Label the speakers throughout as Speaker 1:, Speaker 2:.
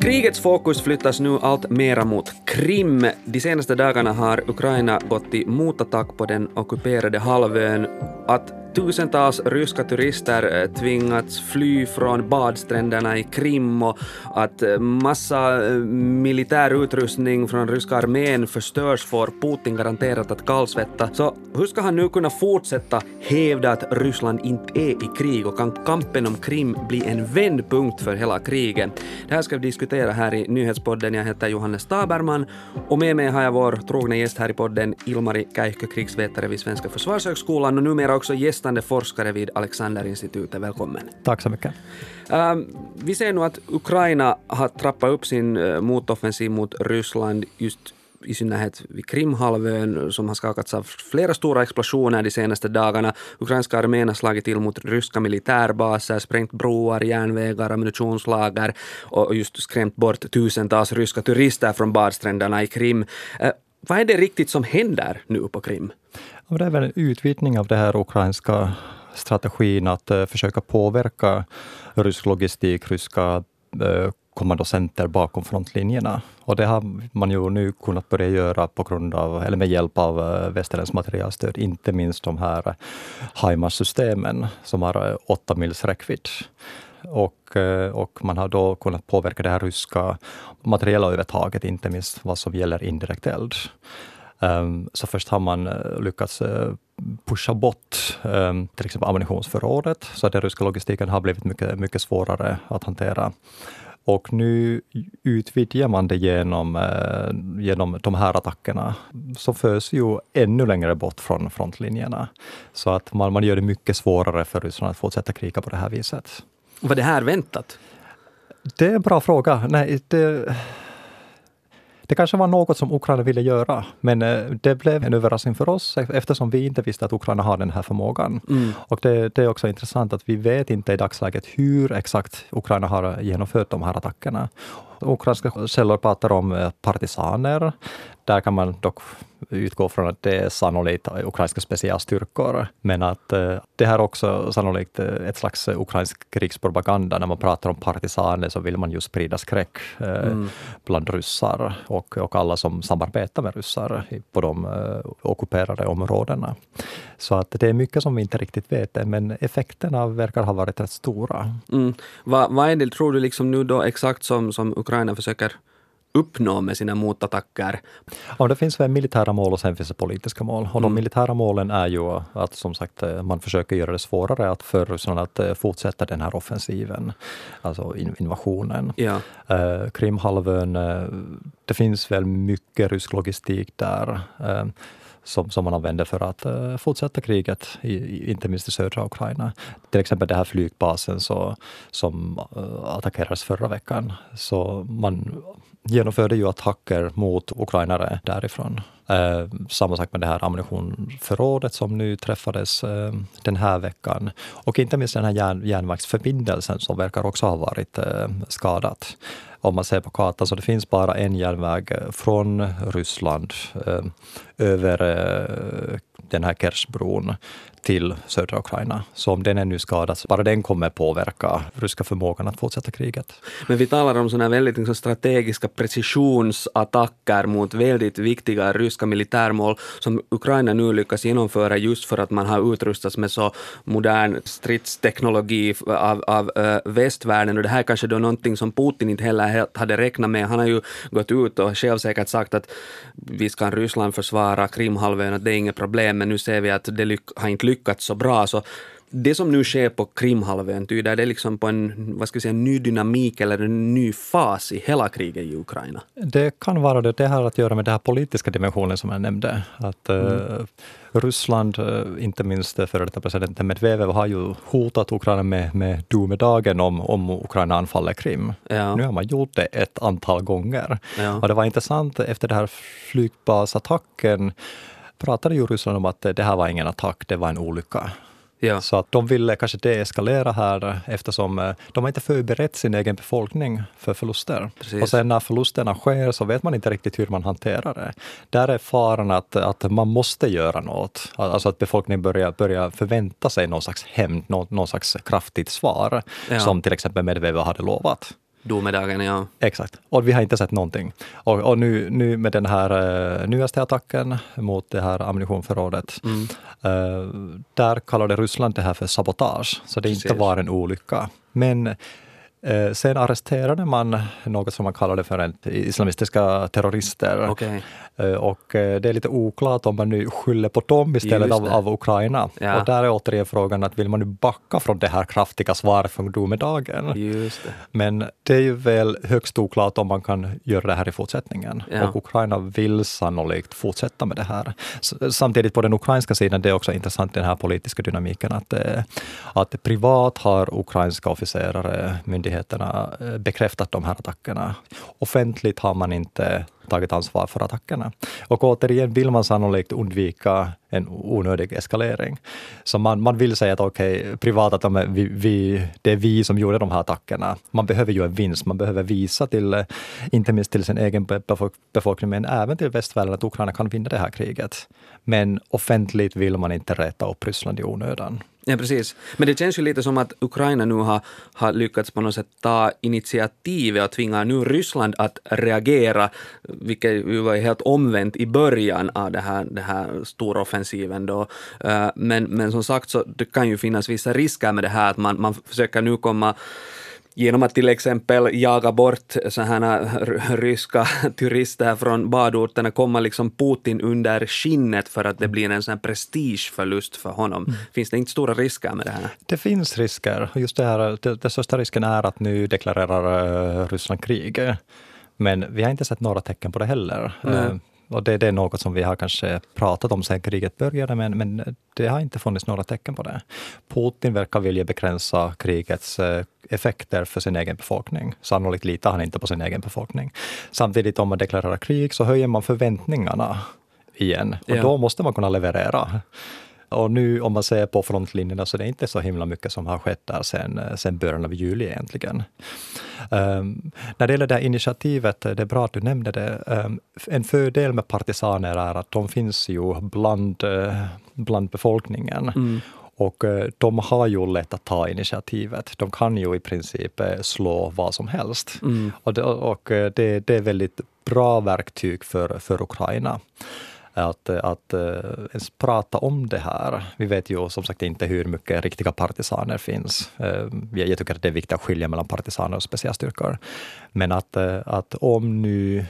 Speaker 1: Krigets fokus flyttas nu allt mera mot Krim. De senaste dagarna har Ukraina gått till motattack på den ockuperade halvön. Att tusentals ryska turister eh, tvingats fly från badstränderna i Krim och att eh, massa eh, militär utrustning från ryska armén förstörs får Putin garanterat att kallsvetta. Så hur ska han nu kunna fortsätta hävda att Ryssland inte är i krig och kan kampen om Krim bli en vändpunkt för hela kriget? Det här ska vi diskutera här i nyhetspodden. Jag heter Johannes Taberman och med mig har jag vår trogna gäst här i podden, Ilmari Käihkö, krigsvetare vid Svenska försvarshögskolan och numera också gäst gästande forskare vid Alexanderinstitutet. Välkommen.
Speaker 2: Tack så mycket.
Speaker 1: Um, vi ser nu att Ukraina har trappat upp sin uh, motoffensiv mot Ryssland just i synnerhet vid Krimhalvön som har skakats av flera stora explosioner de senaste dagarna. Ukrainska armén har slagit till mot ryska militärbaser, sprängt broar, järnvägar, ammunitionslager och just skrämt bort tusentals ryska turister från badstränderna i Krim. Vad är det riktigt som händer nu på Krim?
Speaker 2: det är väl en utvidgning av den här ukrainska strategin att uh, försöka påverka rysk logistik, ryska uh, kommandocenter bakom frontlinjerna. Och det har man ju nu kunnat börja göra på grund av, eller med hjälp av eh, västerländskt materialstöd, inte minst de här HIMARS-systemen som har 8 mils räckvidd. Och, eh, och, man har då kunnat påverka det här ryska materiella övertaget, inte minst vad som gäller indirekt eld. Um, så först har man eh, lyckats eh, pusha bort um, till exempel ammunitionsförrådet, så att den ryska logistiken har blivit mycket, mycket svårare att hantera. Och nu utvidgar man det genom, eh, genom de här attackerna, som förs ju ännu längre bort från frontlinjerna. Så att man, man gör det mycket svårare för Ryssland att fortsätta kriga på det här viset.
Speaker 1: Var det här väntat?
Speaker 2: Det är en bra fråga. Nej, det, det kanske var något som Ukraina ville göra, men eh, det blev en överraskning för oss eftersom vi inte visste att Ukraina har den här förmågan. Mm. Och det, det, är också intressant att vi vet inte i dagsläget hur exakt Ukraina har genomfört de här attackerna. Ukrainska källor pratar om eh, partisaner. Där kan man dock utgå från att det är sannolikt ukrainska specialstyrkor, men att eh, det här är också sannolikt eh, ett slags ukrainsk krigspropaganda. När man pratar om partisaner så vill man ju sprida skräck mm. bland ryssar och, och alla som samarbetar med ryssar på de ockuperade områdena. Så att det är mycket som vi inte riktigt vet men effekterna verkar ha varit rätt stora.
Speaker 1: Mm. Vad, vad är det, tror du, liksom nu då exakt som, som Ukraina försöker uppnå med sina motattacker?
Speaker 2: Ja, det finns väl militära mål och sen finns det politiska mål. Och de mm. militära målen är ju att som sagt man försöker göra det svårare att för Ryssland att eh, fortsätta den här offensiven, alltså invasionen. Ja. Uh, Krimhalvön, uh, det finns väl mycket rysk logistik där. Uh, som, som man använder för att uh, fortsätta kriget, i, inte minst i södra Ukraina. Till exempel den här flygbasen så, som uh, attackerades förra veckan. Så man genomförde ju attacker mot ukrainare därifrån. Eh, samma sak med det här ammunitionförrådet som nu träffades eh, den här veckan. Och inte minst den här järn, järnvägsförbindelsen som verkar också ha varit eh, skadad. Om man ser på kartan så det finns bara en järnväg eh, från Ryssland eh, över eh, den här Kersbron till södra Ukraina. Så om den är nu skadad, bara den kommer påverka ryska förmågan att fortsätta kriget.
Speaker 1: Men vi talar om sådana väldigt liksom, strategiska precisionsattacker mot väldigt viktiga ryska militärmål som Ukraina nu lyckas genomföra just för att man har utrustats med så modern stridsteknologi av, av äh, västvärlden. Och det här är kanske då någonting som Putin inte heller hade räknat med. Han har ju gått ut och självsäkert sagt att visst kan Ryssland försvara Krimhalvön, att det är inget problem, men nu ser vi att det har inte lyckats så bra. Så det som nu sker på Krimhalvön, tyder det liksom på en vad ska vi säga, ny dynamik eller en ny fas i hela kriget i Ukraina?
Speaker 2: Det kan vara det. Det har att göra med den här politiska dimensionen som jag nämnde. Att mm. uh, Ryssland, inte minst före detta presidenten Medvedev, har ju hotat Ukraina med, med domedagen om, om Ukraina anfaller Krim. Ja. Nu har man gjort det ett antal gånger. Ja. Och det var intressant efter den här flygbasattacken pratade ju Ryssland om att det här var ingen attack, det var en olycka.
Speaker 1: Ja.
Speaker 2: Så att de ville kanske deeskalera här eftersom eh, de har inte förberett sin egen befolkning för förluster.
Speaker 1: Precis.
Speaker 2: Och sen när förlusterna sker så vet man inte riktigt hur man hanterar det. Där är faran att, att man måste göra något. Alltså att befolkningen börjar, börjar förvänta sig någon slags hämnd, någon, någon slags kraftigt svar,
Speaker 1: Ja.
Speaker 2: som till exempel Medvedev hade lovat.
Speaker 1: Domedagen, ja.
Speaker 2: Exakt, och vi har inte sett någonting. Och, och nu, nu med den här uh, nyaste attacken mot det här ammunitionförrådet,
Speaker 1: Mm.
Speaker 2: eh, där kallade Ryssland det här för sabotage, så det inte
Speaker 1: Precis.
Speaker 2: var en olycka. Men eh, sen arresterade man något som man kallade för en, islamistiska terrorister.
Speaker 1: Okej.
Speaker 2: Eh, Och eh, det är lite oklart om man nu skyller på dem istället av, av Ukraina.
Speaker 1: Ja.
Speaker 2: Och där är återigen frågan att vill man nu backa från det här kraftiga svaret från domedagen?
Speaker 1: Det.
Speaker 2: Men det är ju väl högst oklart om man kan göra det här i fortsättningen.
Speaker 1: Ja.
Speaker 2: Och Ukraina vill sannolikt fortsätta med det här. Samtidigt på den ukrainska sidan, det är också intressant den här politiska dynamiken, att, eh, att privat har ukrainska officerare, myndigheterna, eh, bekräftat de här attackerna. Offentligt har man inte tagit ansvar för attackerna. Och återigen vill man sannolikt undvika en onödig eskalering. Så man, man vill säga att okej, privat att de är, vi, vi, det är vi som gjorde de här attackerna. Man behöver ju en vinst, man behöver visa till, eh, inte minst till sin egen befolkning, men även till västvärlden att Ukraina kan vinna det här kriget. Men offentligt vill man inte rätta upp Ryssland i onödan.
Speaker 1: Ja, precis. Men det känns ju lite som att Ukraina nu har, har lyckats på något sätt ta initiativet och tvinga nu Ryssland att reagera, vilket ju var helt omvänt i början av den här, det här storoffensiven då. Eh, men, men som sagt så det kan ju finnas vissa risker med det här att man, man försöker nu komma Genom att till exempel jaga bort sådana här ryska turister från badorterna komma liksom Putin under skinnet för att det blir en sån prestigeförlust för honom. Finns det inte stora risker med det här?
Speaker 2: Det finns risker. Just det här, det, den största risken är att nu deklarerar eh, Ryssland krig. Men vi har inte sett några tecken på det heller.
Speaker 1: Nej.
Speaker 2: Och det, det är något som vi har kanske pratat om sedan kriget började, men, men det har inte funnits några tecken på det. Putin verkar vilja begränsa krigets eh, effekter för sin egen befolkning. Sannolikt litar han inte på sin egen befolkning. Samtidigt om man deklarerar krig så höjer man förväntningarna igen och
Speaker 1: Ja.
Speaker 2: då måste man kunna leverera. Och nu om man ser på frontlinjerna så det är inte så himla mycket som har skett där sen, sen början av juli egentligen. Um, när det gäller det här initiativet, det är bra att du nämnde det. Um, en fördel med partisaner är att de finns ju bland, eh, bland befolkningen.
Speaker 1: Mm.
Speaker 2: Och eh, de har ju lätt att ta initiativet. De kan ju i princip eh, slå vad som helst.
Speaker 1: Mm.
Speaker 2: Och, det, och eh, det, det är väldigt bra verktyg för, för Ukraina. Att, att eh, ens prata om det här. Vi vet ju som sagt inte hur mycket riktiga partisaner finns. Eh, jag tycker att det är viktigt att skilja mellan partisaner och specialstyrkor. Men att, eh, att om nu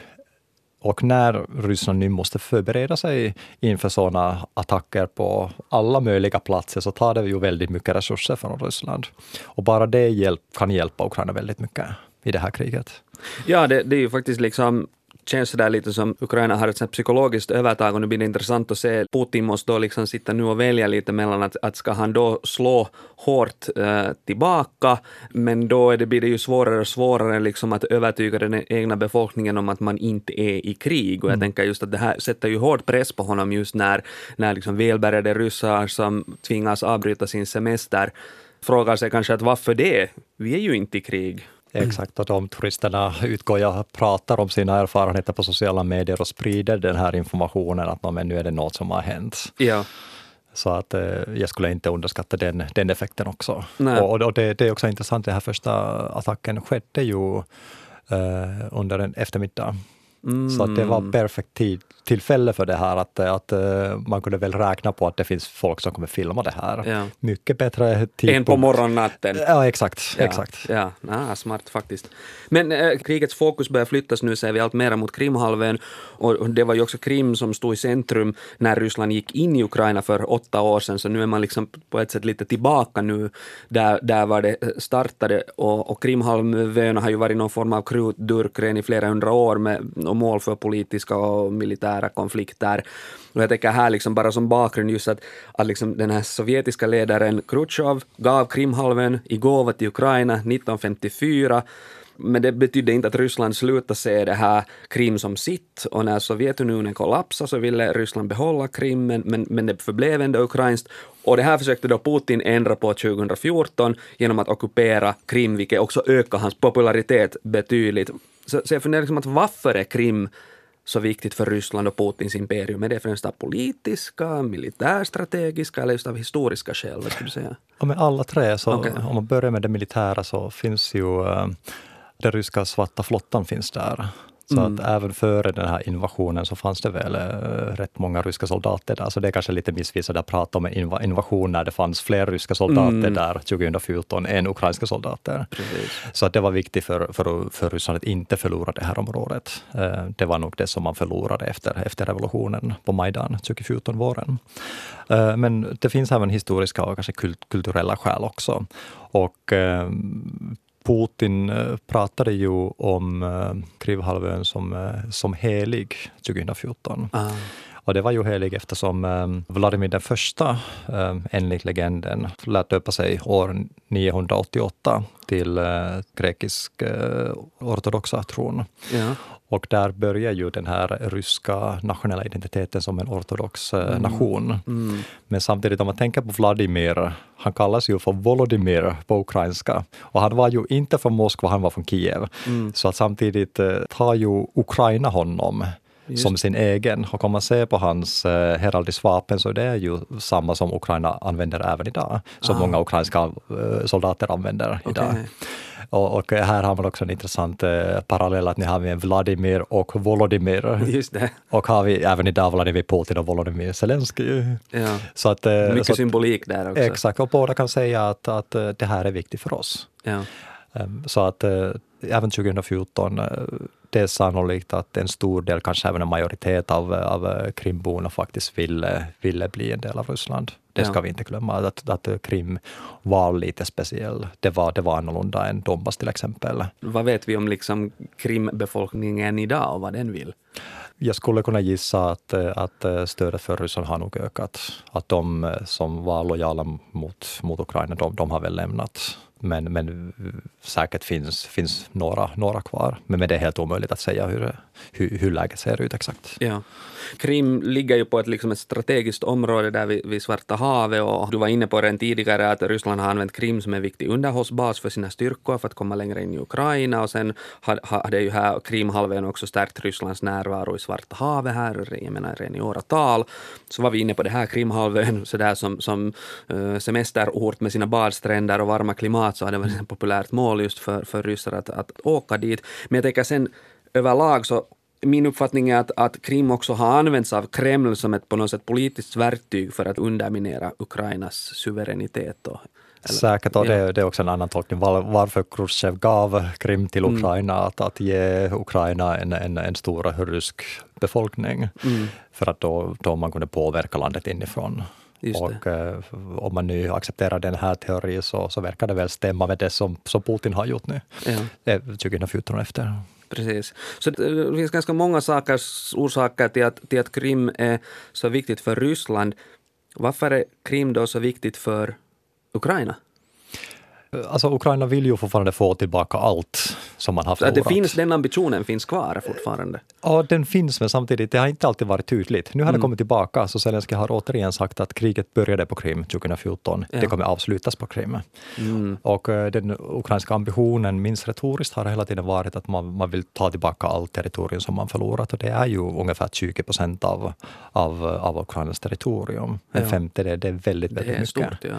Speaker 2: och när Ryssland nu måste förbereda sig inför sådana attacker på alla möjliga platser så tar det ju väldigt mycket resurser från Ryssland. Och bara det hjälp, kan hjälpa Ukraina väldigt mycket i det här kriget.
Speaker 1: Ja, det, det är ju faktiskt liksom känns sådär lite som Ukraina har ett psykologiskt övertag och nu blir det intressant att se. Putin måste då liksom sitta nu och välja lite mellan att, att ska han då slå hårt eh, tillbaka, men då är det, blir det ju svårare och svårare liksom att övertyga den egna befolkningen om att man inte är i krig. Och jag tänker just att det här sätter ju hård press på honom just när, när liksom välbärgade ryssar som tvingas avbryta sin semester frågar sig kanske att varför det? Vi är ju inte i krig.
Speaker 2: Exakt, och de turisterna utgår jag pratar om sina erfarenheter på sociala medier och sprider den här informationen att "Nå, men nu är det något som har hänt.
Speaker 1: Ja.
Speaker 2: Så att eh, jag skulle inte underskatta den, den effekten också.
Speaker 1: Nej.
Speaker 2: Och, och det, det är också intressant, den här första attacken skedde ju eh, under en eftermiddag.
Speaker 1: Mm.
Speaker 2: Så att det var perfekt tid, tillfälle för det här att, att eh, man kunde väl räkna på att det finns folk som kommer filma det här.
Speaker 1: Ja.
Speaker 2: Mycket bättre tidpunkt.
Speaker 1: En på morgonnatten.
Speaker 2: Ja, exakt.
Speaker 1: Ja,
Speaker 2: exakt.
Speaker 1: Ja, ja, smart faktiskt. Men eh, krigets fokus börjar flyttas nu, ser vi allt mera mot Krimhalvön. Och det var ju också Krim som stod i centrum när Ryssland gick in i Ukraina för åtta år sedan, så nu är man liksom på ett sätt lite tillbaka nu där, där var det startade. Och, och Krimhalvön har ju varit någon form av krutdurk redan i flera hundra år med och mål för politiska och militära konflikter. Och jag tänker här liksom bara som bakgrund just att, att liksom den här sovjetiska ledaren Khrushchev gav Krimhalvön i gåva till Ukraina 1954 Men det betydde inte att Ryssland slutade se det här Krim som sitt och när Sovjetunionen kollapsade så ville Ryssland behålla Krim men, men, men det förblev ändå ukrainskt och det här försökte då Putin ändra på 2014 genom att ockupera Krim vilket också ökade hans popularitet betydligt. Så, så jag funderar liksom att varför är Krim så viktigt för Ryssland och Putins imperium? Är det främst av politiska, militärstrategiska eller just av historiska skäl? Vad skulle du säga?
Speaker 2: Ja, med alla tre, så
Speaker 1: Okej.
Speaker 2: om man börjar med det militära så finns ju eh, den ryska svarta flottan finns där. Så
Speaker 1: Mm.
Speaker 2: att även före den här invasionen så fanns det väl eh, rätt många ryska soldater där. Så det är kanske lite missvisande att prata om en inva- invasion när det fanns fler ryska soldater
Speaker 1: Mm.
Speaker 2: där 2014 än ukrainska soldater.
Speaker 1: Precis.
Speaker 2: Så att det var viktigt för, för, för Ryssland att inte förlora det här området. Eh, Det var nog det som man förlorade efter, efter revolutionen på Majdan 2014, våren. Eh, Men det finns även historiska och kanske kult, kulturella skäl också. Och eh, Putin eh, pratade ju om eh, Krimhalvön som, eh, som helig 2014.
Speaker 1: Ah.
Speaker 2: Och det var ju helig eftersom Vladimir den första, enligt legenden, lät döpa sig år 988 till grekisk ortodoxa tron.
Speaker 1: Ja.
Speaker 2: Och där börjar ju den här ryska nationella identiteten som en ortodox eh, nation.
Speaker 1: Mm.
Speaker 2: Men samtidigt om man tänker på Vladimir, han kallas ju för Volodymyr på ukrainska. Och han var ju inte från Moskva, han var från Kiev.
Speaker 1: Mm.
Speaker 2: Så att samtidigt eh, tar ju Ukraina honom
Speaker 1: Just
Speaker 2: som sin egen. Och om man ser på hans eh, heraldisk vapen så det är ju samma som Ukraina använder även idag. Som
Speaker 1: Ah.
Speaker 2: många ukrainska eh, soldater använder idag.
Speaker 1: Okej.
Speaker 2: Och, och här har man också en intressant eh, parallell att ni har med Vladimir och Volodymyr.
Speaker 1: Just det.
Speaker 2: Och har vi även idag Vladimir Putin och Volodymyr Zelensky.
Speaker 1: Ja.
Speaker 2: Så att, eh,
Speaker 1: Mycket
Speaker 2: så att,
Speaker 1: symbolik där också.
Speaker 2: Exakt, och båda kan säga att, att eh, det här är viktigt för oss.
Speaker 1: Ja.
Speaker 2: Ehm, Så att eh, även 2014, eh, det är sannolikt att en stor del, kanske även en majoritet av, av eh, krimborna faktiskt ville, ville bli en del av Ryssland. Det
Speaker 1: Ja.
Speaker 2: ska vi inte glömma, att, att eh, Krim var lite speciell. Det var, det var annorlunda än Donbass till exempel.
Speaker 1: Vad vet vi om liksom Krimbefolkningen idag och vad den vill?
Speaker 2: Jag skulle kunna gissa att, eh, att eh, stödet för Ryssland har nog ökat. Att de eh, som var lojala mot, mot Ukraina, de, de har väl lämnat. Men, men säkert finns, finns några, några kvar. Men, men det är helt omöjligt att säga hur, hur, hur läget ser ut exakt.
Speaker 1: Ja. Krim ligger ju på ett, liksom ett strategiskt område där vid, vid Svarta havet och du var inne på redan tidigare att Ryssland har använt Krim som en viktig underhållsbas för sina styrkor för att komma längre in i Ukraina och sen har- hade ju här Krimhalvön också stärkt Rysslands närvaro i Svarta havet här, jag menar redan i åratal. Så var vi inne på det här Krimhalvön sådär som, som eh, semesterort med sina badstränder och varma klimat så har det varit ett populärt mål just för, för ryssar att, att åka dit. Men jag tänker sen överlag så min uppfattning är att, att Krim också har använts av Kreml som ett på något sätt politiskt verktyg för att underminera Ukrainas suveränitet. Och, eller-
Speaker 2: Säkert, och
Speaker 1: ja.
Speaker 2: det, det är också en annan tolkning var, varför Khrushchev gav Krim till
Speaker 1: Mm.
Speaker 2: Ukraina, att, att ge Ukraina en, en, en stor rysk befolkning.
Speaker 1: Mm.
Speaker 2: För att då, då man kunde påverka landet inifrån. Och eh, om man nu accepterar den här teorin så, så verkar det väl stämma med det som, som Putin har gjort nu,
Speaker 1: Ja.
Speaker 2: eh, 2014 och efter.
Speaker 1: Precis. Så det det finns ganska många saker, orsaker till att, till att Krim är så viktigt för Ryssland. Varför är Krim då så viktigt för Ukraina?
Speaker 2: Alltså Ukraina vill ju fortfarande få tillbaka allt som man har förlorat.
Speaker 1: det finns, den ambitionen finns kvar fortfarande.
Speaker 2: Ja, den finns, men samtidigt, det har inte alltid varit tydligt. Nu har
Speaker 1: Mm.
Speaker 2: det kommit tillbaka, så Zelensky har återigen sagt att kriget började på Krim 2014.
Speaker 1: Ja.
Speaker 2: Det kommer avslutas på Krim.
Speaker 1: Mm.
Speaker 2: Och eh, den ukrainska ambitionen, minst retoriskt, har hela tiden varit att man, man vill ta tillbaka allt territorium som man förlorat. Och det är ju ungefär 20 procent av, av, av Ukrainas territorium. En
Speaker 1: Ja.
Speaker 2: femtedel, det är väldigt,
Speaker 1: Det
Speaker 2: väldigt
Speaker 1: är
Speaker 2: mycket.
Speaker 1: stort, ja.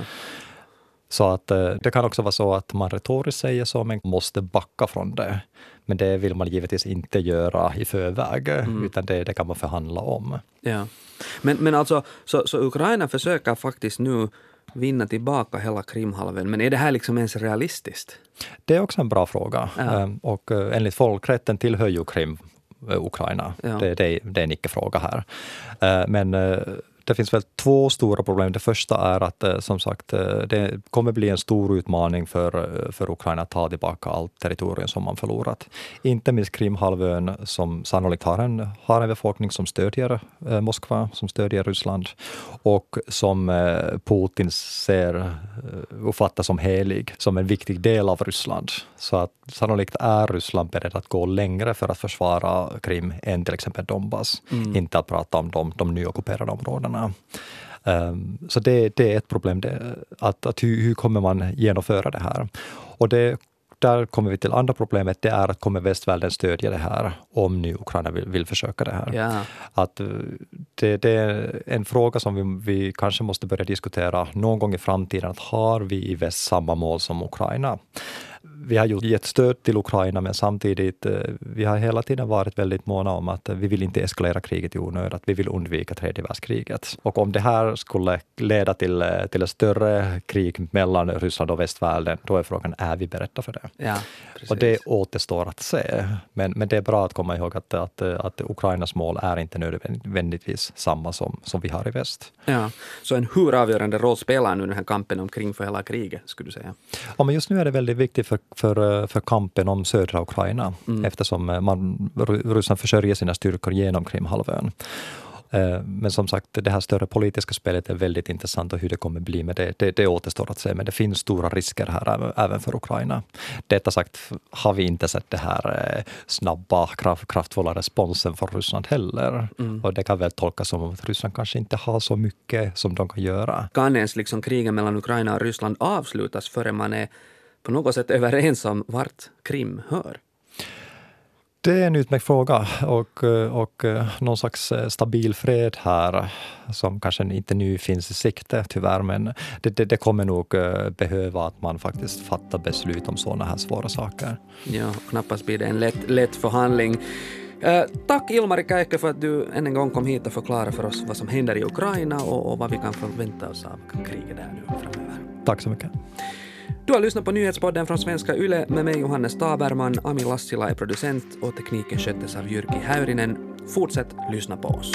Speaker 2: Så att eh, det kan också vara så att man retoriskt säger så, men måste backa från det. Men det vill man givetvis inte göra i förväg,
Speaker 1: Mm.
Speaker 2: utan det, det kan man förhandla om.
Speaker 1: Ja. Men, men alltså, så, så Ukraina försöker faktiskt nu vinna tillbaka hela Krimhalvön, men är det här liksom ens realistiskt?
Speaker 2: Det är också en bra fråga.
Speaker 1: Ja.
Speaker 2: Eh, Och eh, enligt folkrätten tillhör ju Krim eh, Ukraina.
Speaker 1: Ja.
Speaker 2: Det, det, är- det är en icke-fråga här. Eh, Men det finns väl två stora problem. Det första är att eh, som sagt, eh, det kommer bli en stor utmaning för, eh, för Ukraina att ta tillbaka allt territorium som man förlorat. Inte minst Krimhalvön som sannolikt har en, har en befolkning som stödjer Moskva, som stödjer Ryssland och som Putin ser uppfattar som helig, som en viktig del av Ryssland. Så att sannolikt är Ryssland beredd att gå längre för att försvara Krim än till exempel Donbass. Mm. Inte att prata om de, de nyockuperade områdena. Um, så det, det, är ett problem, det, att, att hur, hur, kommer man genomföra det här? Och det, där kommer vi till andra problemet, det är att kommer västvärlden stödja det här om nu Ukraina vill, vill försöka det här?
Speaker 1: Ja.
Speaker 2: Att eh, det, det, är en fråga som vi, vi, kanske måste börja diskutera någon gång i framtiden, att har vi i väst samma mål som Ukraina? Vi har gjort, gett stöd till Ukraina, men samtidigt eh, vi har hela tiden varit väldigt måna om att vi vill inte eskalera kriget i onödan, att vi vill undvika tredje världskriget. Och om det här skulle leda till, eh, till ett större krig mellan Ryssland och västvärlden, då är frågan, är vi beredda för det?
Speaker 1: Ja,
Speaker 2: och det återstår att se. Men, men det är bra att komma ihåg att, att, att Ukrainas mål är inte nödvändigtvis samma som, som vi har i väst.
Speaker 1: Ja, så en hur avgörande roll spelar nu den här kampen omkring för hela kriget, skulle du säga?
Speaker 2: Ja, men just nu är det väldigt viktigt för för, eh, för kampen om södra Ukraina mm. eftersom eh, man, Ryssland försörjer sina styrkor genom Krimhalvön. Eh, men som sagt, det här större politiska spelet är väldigt intressant och hur det kommer bli med det, det, det återstår att se. Men det finns stora risker här även för Ukraina. Detta sagt har vi inte sett det här snabba, kraftfulla responsen från Ryssland heller. Mm. Och det kan väl tolkas som att Ryssland kanske inte har så mycket som de kan göra.
Speaker 1: Kan ens liksom krigen mellan Ukraina och Ryssland avslutas före man är på något sätt överens om vart Krim hör?
Speaker 2: Det är en utmärkt fråga och, och någon slags stabil fred här som kanske inte nu finns i sikte tyvärr, men det, det, det kommer nog eh, behöva att man faktiskt fattar beslut om sådana här svåra saker.
Speaker 1: Ja, knappast blir det en lätt, lätt förhandling. Eh, tack Ilmari Käikkö för att du än en gång kom hit och förklarade för oss vad som händer i Ukraina och, och vad vi kan förvänta oss av kriget där nu framöver.
Speaker 2: Tack så mycket.
Speaker 1: Du har lyssnat på nyhetspodden från Svenska Yle med mig Johannes Taberman, Ami Lassila är producent och tekniken sköttes av Jyrki Häyrinen. Fortsätt lyssna på oss.